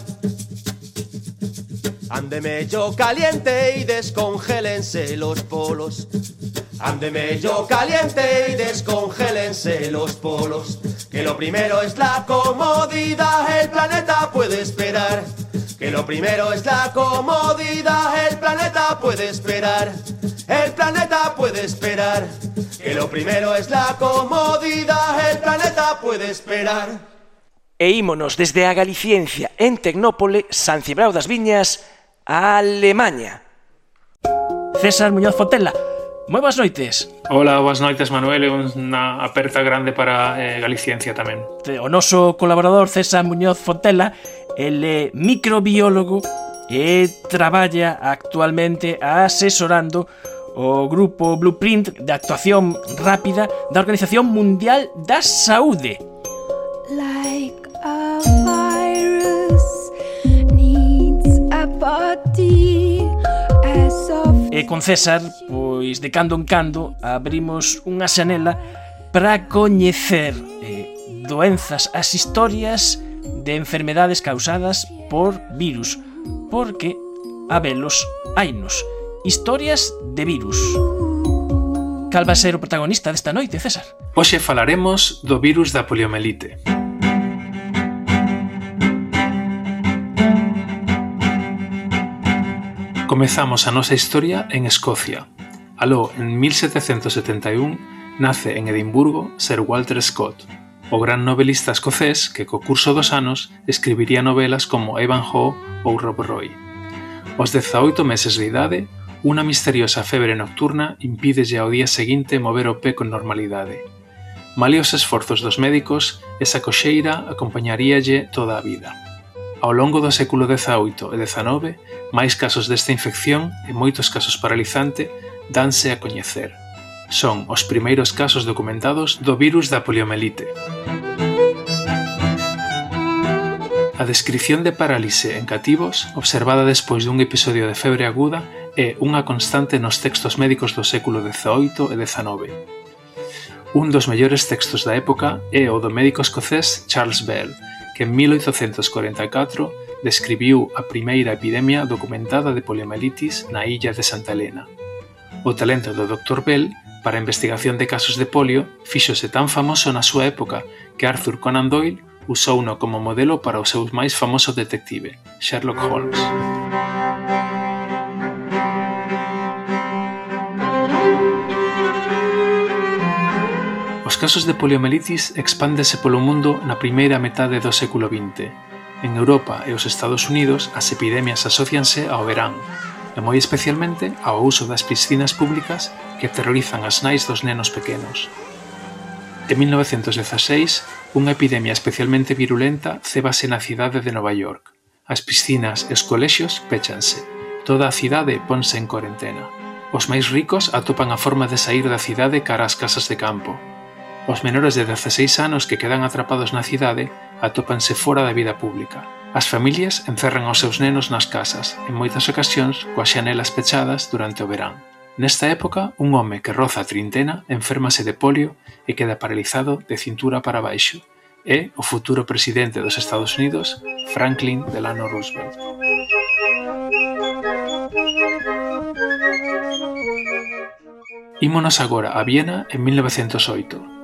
Ándeme yo caliente y descongélense los polos. Ándeme yo caliente y descongélense los polos. Que lo primero es la comodidad, el planeta puede esperar. Que lo primero es la comodidad, el planeta puede esperar. El planeta puede esperar. Que lo primero es la comodidad, el planeta puede esperar. E ímonos desde a Galiciencia en Tecnópole, San Cibrao das Viñas, a Alemanha. César Muñoz Fotela, Moi boas noites. Hola, boas noites, Manuel. É unha aperta grande para eh, Galiciencia tamén. O noso colaborador César Muñoz Fontela, ele é microbiólogo e traballa actualmente asesorando o grupo Blueprint de actuación rápida da Organización Mundial da Saúde. Like a virus needs a body E con César, pois de cando en cando, abrimos unha xanela para coñecer eh, doenzas, as historias de enfermedades causadas por virus, porque habelos hainos, historias de virus. Cal va ser o protagonista desta noite, César? Hoxe falaremos do virus da poliomelite. Comezamos a nosa historia en Escocia. Aló, en 1771, nace en Edimburgo Sir Walter Scott, o gran novelista escocés que co curso dos anos escribiría novelas como Evan ou Rob Roy. Os 18 meses de idade, unha misteriosa febre nocturna impídelle ao día seguinte mover o pé con normalidade. Male os esforzos dos médicos, esa coxeira acompañaríalle toda a vida. Ao longo do século XVIII e XIX, máis casos desta infección e moitos casos paralizante danse a coñecer. Son os primeiros casos documentados do virus da poliomelite. A descrición de parálise en cativos, observada despois dun episodio de febre aguda, é unha constante nos textos médicos do século XVIII e XIX. Un dos mellores textos da época é o do médico escocés Charles Bell, que en 1844 describiu a primeira epidemia documentada de poliomielitis na illa de Santa Helena. O talento do Dr. Bell para a investigación de casos de polio fíxose tan famoso na súa época que Arthur Conan Doyle usouno como modelo para o seu máis famoso detective, Sherlock Holmes. casos de poliomielitis expándese polo mundo na primeira metade do século XX. En Europa e os Estados Unidos as epidemias asocianse ao verán, e moi especialmente ao uso das piscinas públicas que aterrorizan as nais dos nenos pequenos. En 1916, unha epidemia especialmente virulenta cebase na cidade de Nova York. As piscinas e os colexios péchanse. Toda a cidade ponse en cuarentena. Os máis ricos atopan a forma de sair da cidade cara ás casas de campo, Os menores de 16 anos que quedan atrapados na cidade atópanse fora da vida pública. As familias encerran aos seus nenos nas casas, en moitas ocasións coas xanelas pechadas durante o verán. Nesta época, un home que roza a trintena enférmase de polio e queda paralizado de cintura para baixo. É o futuro presidente dos Estados Unidos, Franklin Delano Roosevelt. Ímonos agora a Viena en 1908,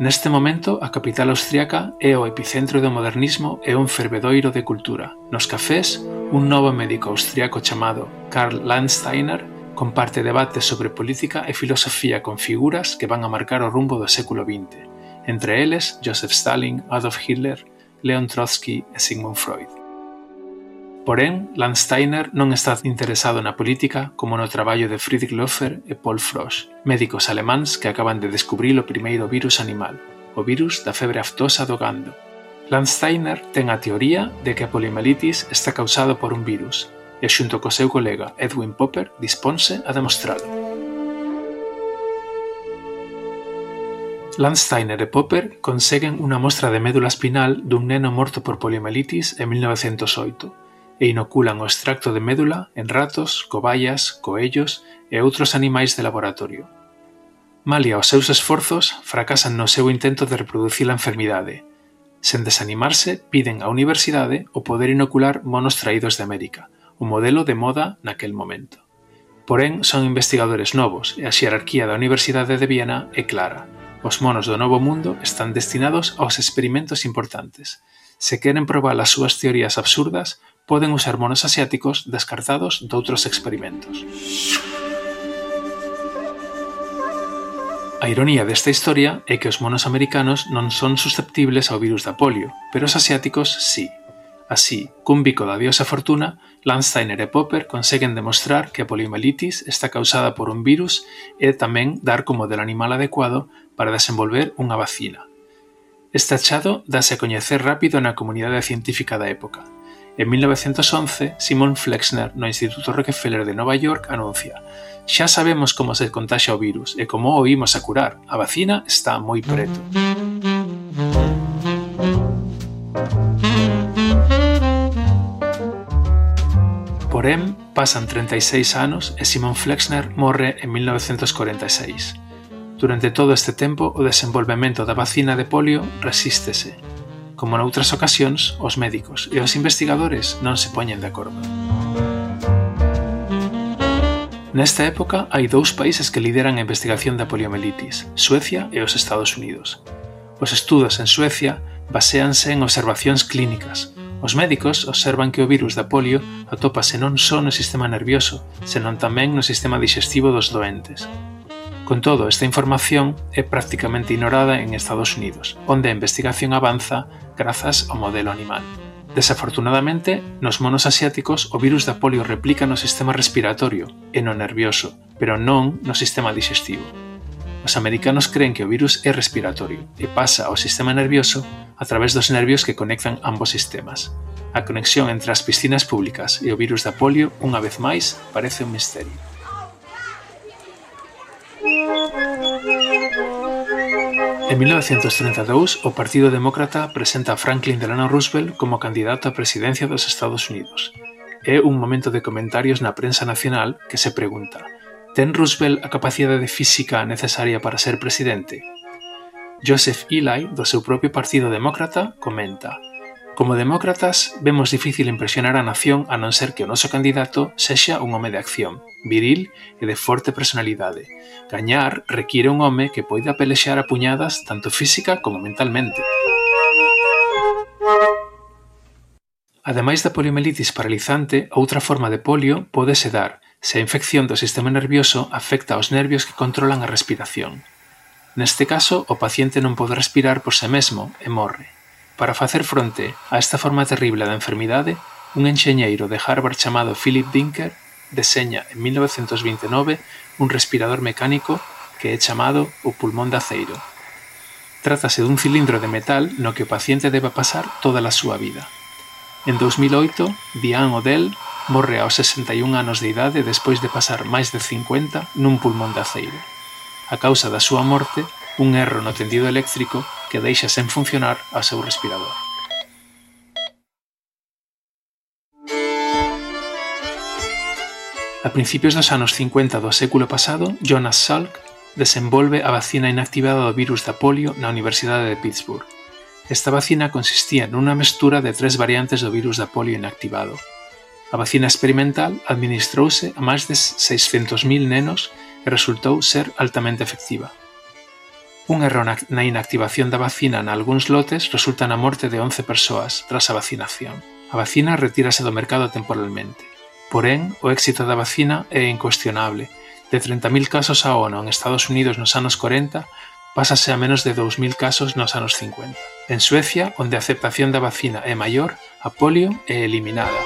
Neste momento, a capital austríaca é o epicentro do modernismo e un fervedoiro de cultura. Nos cafés, un novo médico austríaco chamado Karl Landsteiner comparte debates sobre política e filosofía con figuras que van a marcar o rumbo do século XX, entre eles Joseph Stalin, Adolf Hitler, Leon Trotsky e Sigmund Freud. Porén Landsteiner non está interesado na política como no traballo de Friedrich Loeffler e Paul Frosch, médicos alemáns que acaban de descubrir o primeiro virus animal, o virus da febre aftosa do gando. Landsteiner ten a teoría de que a polimelitis está causada por un virus, e xunto co seu colega Edwin Popper disponse a demostralo. Landsteiner e Popper conseguen unha mostra de médula espinal dun neno morto por poliomielitis en 1908 e inoculan o extracto de médula en ratos, cobayas, coellos e outros animais de laboratorio. Malia os seus esforzos, fracasan no seu intento de reproducir a enfermidade. Sen desanimarse, piden á universidade o poder inocular monos traídos de América, o modelo de moda naquel momento. Porén, son investigadores novos e a xerarquía da Universidade de Viena é clara. Os monos do Novo Mundo están destinados aos experimentos importantes. Se queren probar as súas teorías absurdas, poden usar monos asiáticos descartados doutros experimentos. A ironía desta historia é que os monos americanos non son susceptibles ao virus da polio, pero os asiáticos sí. Así, cun bico da diosa fortuna, Landsteiner e Popper conseguen demostrar que a poliomielitis está causada por un virus e tamén dar como del animal adecuado para desenvolver unha vacina. Este achado dáse a coñecer rápido na comunidade científica da época, En 1911, Simon Flexner, no Instituto Rockefeller de Nova York, anuncia Xa sabemos como se contaxa o virus e como o imos a curar. A vacina está moi preto. Porén, pasan 36 anos e Simon Flexner morre en 1946. Durante todo este tempo, o desenvolvemento da vacina de polio resístese, como noutras ocasións, os médicos e os investigadores non se poñen de acordo. Nesta época hai dous países que lideran a investigación da poliomielitis, Suecia e os Estados Unidos. Os estudos en Suecia baseanse en observacións clínicas. Os médicos observan que o virus da polio atópase non só no sistema nervioso, senón tamén no sistema digestivo dos doentes. Con todo, esta información é practicamente ignorada en Estados Unidos, onde a investigación avanza grazas ao modelo animal. Desafortunadamente, nos monos asiáticos o virus da polio replica no sistema respiratorio e no nervioso, pero non no sistema digestivo. Os americanos creen que o virus é respiratorio e pasa ao sistema nervioso a través dos nervios que conectan ambos sistemas. A conexión entre as piscinas públicas e o virus da polio, unha vez máis, parece un misterio. En 1932, o Partido Demócrata presenta a Franklin Delano Roosevelt como candidato á presidencia dos Estados Unidos. É un momento de comentarios na prensa nacional que se pregunta Ten Roosevelt a capacidade física necesaria para ser presidente? Joseph Eli, do seu propio Partido Demócrata, comenta Como demócratas, vemos difícil impresionar a nación a non ser que o noso candidato sexa un home de acción, viril e de forte personalidade. Gañar require un home que poida pelexar a puñadas tanto física como mentalmente. Ademais da poliomielitis paralizante, outra forma de polio pode se dar se a infección do sistema nervioso afecta aos nervios que controlan a respiración. Neste caso, o paciente non pode respirar por se mesmo e morre. Para facer fronte a esta forma terrible da enfermidade, un enxeñeiro de Harvard chamado Philip Dinker deseña en 1929 un respirador mecánico que é chamado o pulmón de aceiro. Trátase dun cilindro de metal no que o paciente debe pasar toda a súa vida. En 2008, Diane Odell morre aos 61 anos de idade despois de pasar máis de 50 nun pulmón de aceiro. A causa da súa morte un erro no tendido eléctrico que deixa sen funcionar a seu respirador. A principios dos anos 50 do século pasado, Jonas Salk desenvolve a vacina inactivada do virus da polio na Universidade de Pittsburgh. Esta vacina consistía nunha mestura de tres variantes do virus da polio inactivado. A vacina experimental administrouse a máis de 600.000 nenos e resultou ser altamente efectiva. Un erro na inactivación da vacina nalgúns lotes resulta na morte de 11 persoas tras a vacinación. A vacina retírase do mercado temporalmente. Porén, o éxito da vacina é incuestionable. De 30.000 casos a ONU en Estados Unidos nos anos 40, pásase a menos de 2.000 casos nos anos 50. En Suecia, onde a aceptación da vacina é maior, a polio é eliminada.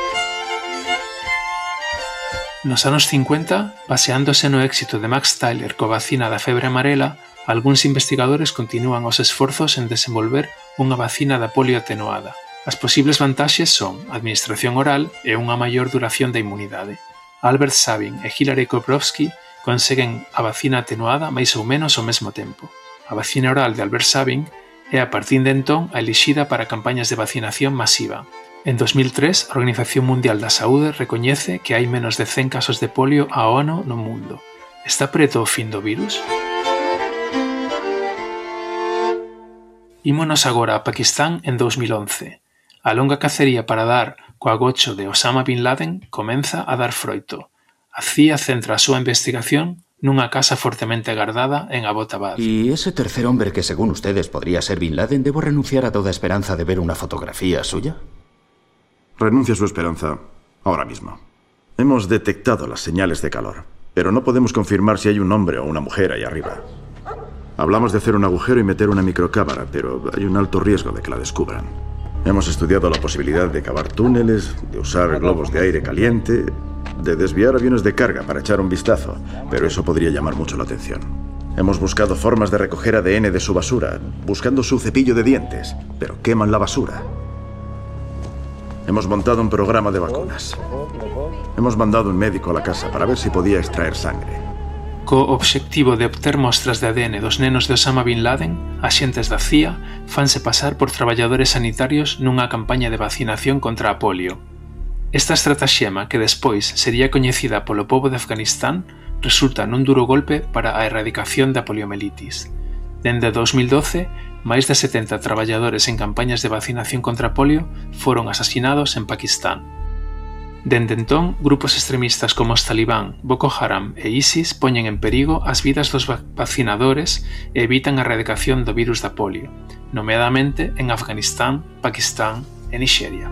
Nos anos 50, baseándose no éxito de Max Tyler co vacina da febre amarela, Algúns investigadores continúan os esforzos en desenvolver unha vacina da polio atenuada. As posibles vantaxes son administración oral e unha maior duración da inmunidade. Albert Sabin e Hilary Koprowski conseguen a vacina atenuada máis ou menos ao mesmo tempo. A vacina oral de Albert Sabin é a partir de entón a elixida para campañas de vacinación masiva. En 2003, a Organización Mundial da Saúde recoñece que hai menos de 100 casos de polio a ano no mundo. Está preto o fin do virus? Ímonos agora a Pakistán en dous mil once: a longa cacería para dar co agocho de Osama bin Laden comeza a dar froito; a CIA centra a súa investigación nunha casa fortemente agardada en Abbottabad. E ese tercer hombre que según ustedes podría ser bin Laden, debo renunciar a toda esperanza de ver unha fotografía suya? Renuncia a su esperanza ahora mismo. Hemos detectado las señales de calor, pero no podemos confirmar si hay un hombre o una mujer ahí arriba. Hablamos de hacer un agujero y meter una microcámara, pero hay un alto riesgo de que la descubran. Hemos estudiado la posibilidad de cavar túneles, de usar globos de aire caliente, de desviar aviones de carga para echar un vistazo, pero eso podría llamar mucho la atención. Hemos buscado formas de recoger ADN de su basura, buscando su cepillo de dientes, pero queman la basura. Hemos montado un programa de vacunas. Hemos mandado un médico a la casa para ver si podía extraer sangre. Co obxectivo de obter mostras de ADN dos nenos de Osama Bin Laden, axentes da CIA fanse pasar por traballadores sanitarios nunha campaña de vacinación contra a polio. Esta estratagema, que despois sería coñecida polo pobo de Afganistán, resulta nun duro golpe para a erradicación da poliomielitis. Dende 2012, máis de 70 traballadores en campañas de vacinación contra polio foron asasinados en Pakistán. Dende entón, grupos extremistas como os talibán, Boko Haram e Isis poñen en perigo as vidas dos vacinadores e evitan a erradicación do virus da polio, nomeadamente en Afganistán, Pakistán e Nixeria.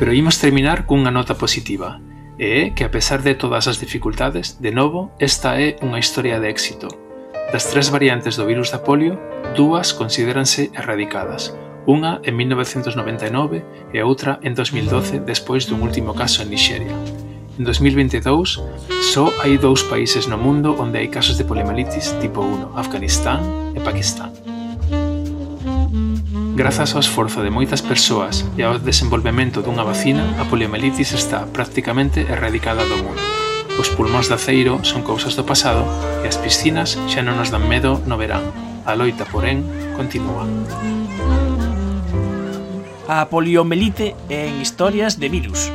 Pero imos terminar cunha nota positiva, e é que a pesar de todas as dificultades, de novo, esta é unha historia de éxito. Das tres variantes do virus da polio, dúas consideranse erradicadas, unha en 1999 e outra en 2012 despois dun último caso en Nixeria. En 2022, só hai dous países no mundo onde hai casos de poliomielitis tipo 1, Afganistán e Pakistán. Grazas ao esforzo de moitas persoas e ao desenvolvemento dunha vacina, a poliomielitis está prácticamente erradicada do mundo. Os pulmóns de aceiro son cousas do pasado e as piscinas xa non nos dan medo no verán. A loita, porén, continúa a poliomelite en historias de virus.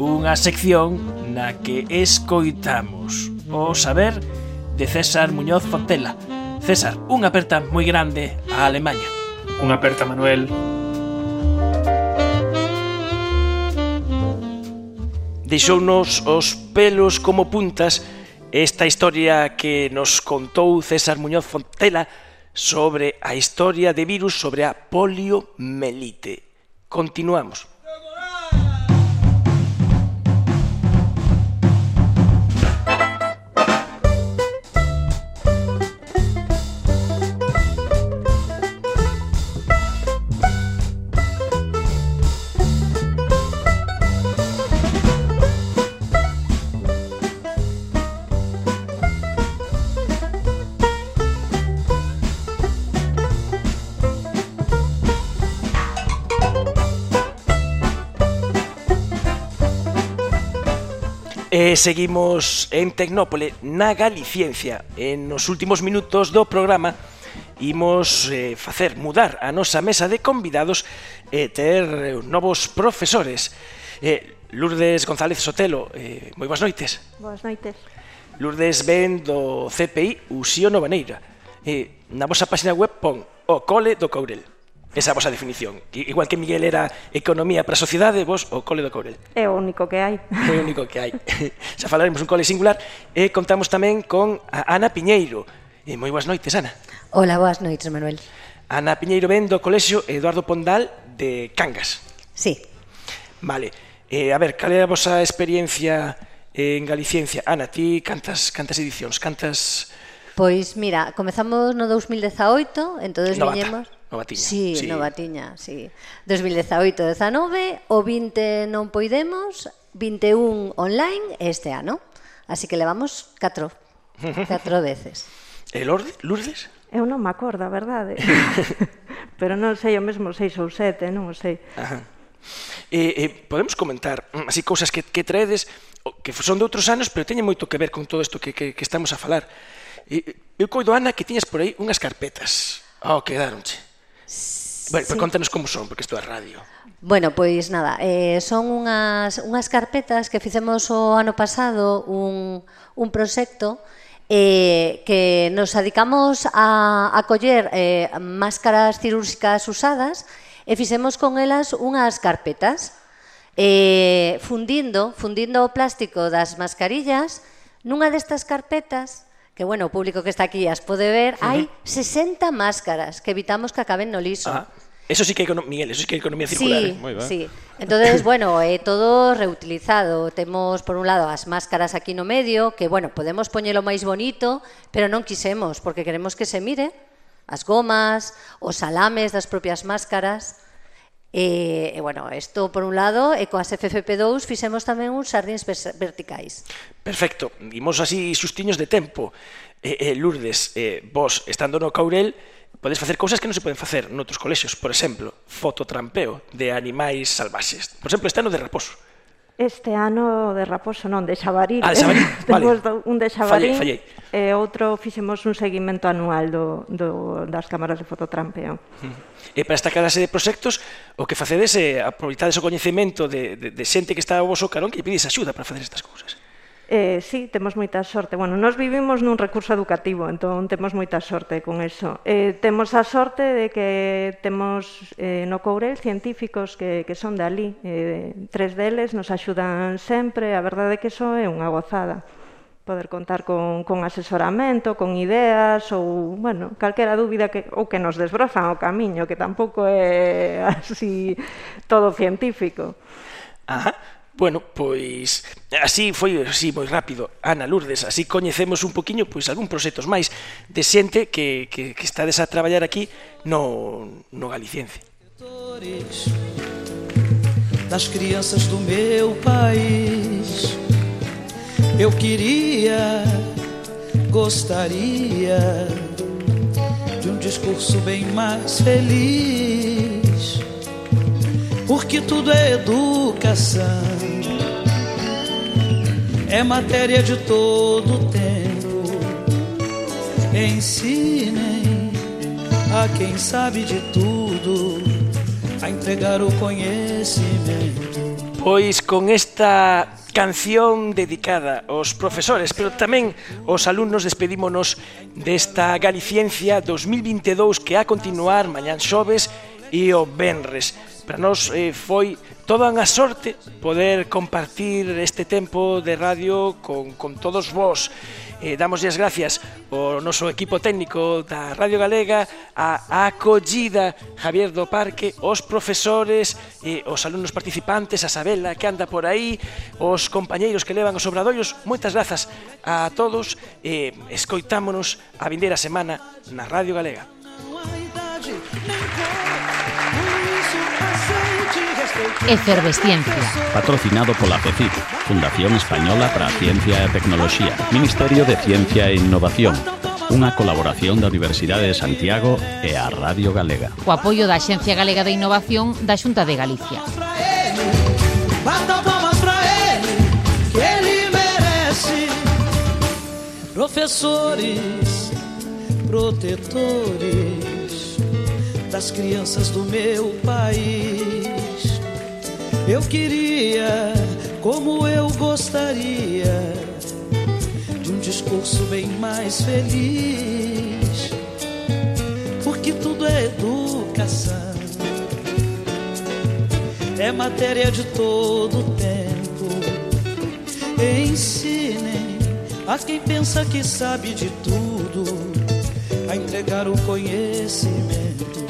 Unha sección na que escoitamos o saber de César Muñoz Fontela. César, unha aperta moi grande a Alemanha. Unha aperta, Manuel. Deixounos os pelos como puntas esta historia que nos contou César Muñoz Fontela sobre a historia de virus sobre a poliomelite. Continuamos. E seguimos en Tecnópole na Galiciencia. En nos últimos minutos do programa imos eh, facer mudar a nosa mesa de convidados e eh, ter eh, novos profesores. Eh, Lourdes González Sotelo, eh, moi boas noites. Boas noites. Lourdes ven do CPI Usío Novaneira. Eh, na vosa página web pon o cole do Courel esa vosa definición. Igual que Miguel era economía para a sociedade, vos o cole do Courel. É o único que hai. É o único que hai. Xa falaremos un cole singular e contamos tamén con a Ana Piñeiro. E moi boas noites, Ana. Ola, boas noites, Manuel. Ana Piñeiro ven do Colexio Eduardo Pondal de Cangas. Sí. Vale. Eh, a ver, cal é a vosa experiencia en Galiciencia? Ana, ti cantas cantas edicións, cantas Pois mira, comezamos no 2018, entonces novata. viñemos Novatiña. Sí, sí. Novatiña, sí. 2018, 19, o 20 non poidemos, 21 online este ano. Así que levamos 4, 4 veces. E Lourdes? Lourdes? Eu non me acordo, a verdade. Pero non sei, o mesmo seis ou sete, non o sei. Ajá. Eh, eh, podemos comentar mm, así cousas que, que traedes que son de outros anos, pero teñen moito que ver con todo isto que, que, que estamos a falar. Eh, eu coido, Ana, que tiñas por aí unhas carpetas. Oh, quedaronche. Bueno, sí. contanos como son, porque isto é radio. Bueno, pois nada, eh, son unhas, unhas carpetas que fixemos o ano pasado un, un proxecto eh, que nos adicamos a, a coller eh, máscaras cirúrxicas usadas e fixemos con elas unhas carpetas eh, fundindo, fundindo o plástico das mascarillas nunha destas carpetas que bueno, o público que está aquí as pode ver, uh -huh. hai 60 máscaras que evitamos que acaben no liso. Ah. Eso sí que é Miguel, eso sí que é economía circular. Sí, eh? Muy ben. sí. Entonces, bueno, é eh, todo reutilizado. Temos, por un lado, as máscaras aquí no medio, que, bueno, podemos poñelo máis bonito, pero non quisemos, porque queremos que se mire as gomas, os alames das propias máscaras. E, e bueno, isto por un lado, e coas FFP2 fixemos tamén uns sardins verticais. Perfecto, imos así xustiños de tempo. Eh, eh, Lourdes, eh, vos, estando no Caurel, podes facer cousas que non se poden facer noutros colexios. Por exemplo, fototrampeo de animais salvaxes. Por exemplo, este ano de reposo. Este ano de Raposo non, de Xabaril. Ah, de Xabarín, vale. Temos un de Xabaril fallei, fallei. e outro fixemos un seguimento anual do, do, das cámaras de fototrampeo. E para esta clase de proxectos, o que facedes é aproveitades o coñecemento de, de, de xente que está ao vosso carón que lle pides axuda para facer estas cousas. Eh, sí, temos moita sorte. Bueno, nós vivimos nun recurso educativo, entón temos moita sorte con eso. Eh, temos a sorte de que temos eh, no Courel científicos que, que son de ali. Eh, tres deles nos axudan sempre, a verdade é que iso é unha gozada poder contar con, con asesoramento, con ideas ou, bueno, calquera dúbida que, ou que nos desbrozan o camiño, que tampouco é así todo científico. Ajá. Bueno, pois así foi así moi rápido. Ana Lourdes, así coñecemos un poquiño pois algún proxectos máis de xente que, que, que estades a traballar aquí no, no Galiciense. Das crianças do meu país Eu queria, gostaria De um discurso bem mais feliz que tudo é educação. É matéria de todo tempo. Ensinem a quem sabe de tudo a entregar o conhecimento. Pois con esta canción dedicada aos profesores, pero tamén aos alumnos despedímonos desta Galiciencia 2022 que a continuar mañán xoves e o Benres para nós eh, foi toda unha sorte poder compartir este tempo de radio con, con todos vós. Eh, damos as gracias ao noso equipo técnico da Radio Galega, a acollida Javier do Parque, os profesores, eh, os alumnos participantes, a Sabela que anda por aí, os compañeiros que levan os obradoiros. Moitas grazas a todos. Eh, escoitámonos a vindeira semana na Radio Galega. Efervesciencia. Patrocinado pola FECIP, Fundación Española para Ciencia e Tecnoloxía, Ministerio de Ciencia e Innovación, unha colaboración da Universidade de Santiago e a Radio Galega. O apoio da Axencia Galega de Innovación da Xunta de Galicia. Professores, protetores das crianças do meu país. Eu queria, como eu gostaria, de um discurso bem mais feliz, porque tudo é educação, é matéria de todo tempo. Ensinem a quem pensa que sabe de tudo a entregar o conhecimento.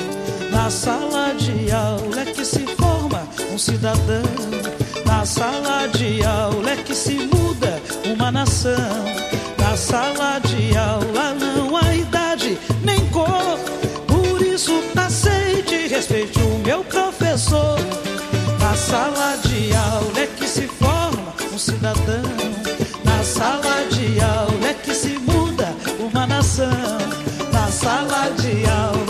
Na sala de aula é que se um cidadão. Na sala de aula é que se muda uma nação. Na sala de aula não há idade nem cor. Por isso aceite e respeite o meu professor. Na sala de aula é que se forma um cidadão. Na sala de aula é que se muda uma nação. Na sala de aula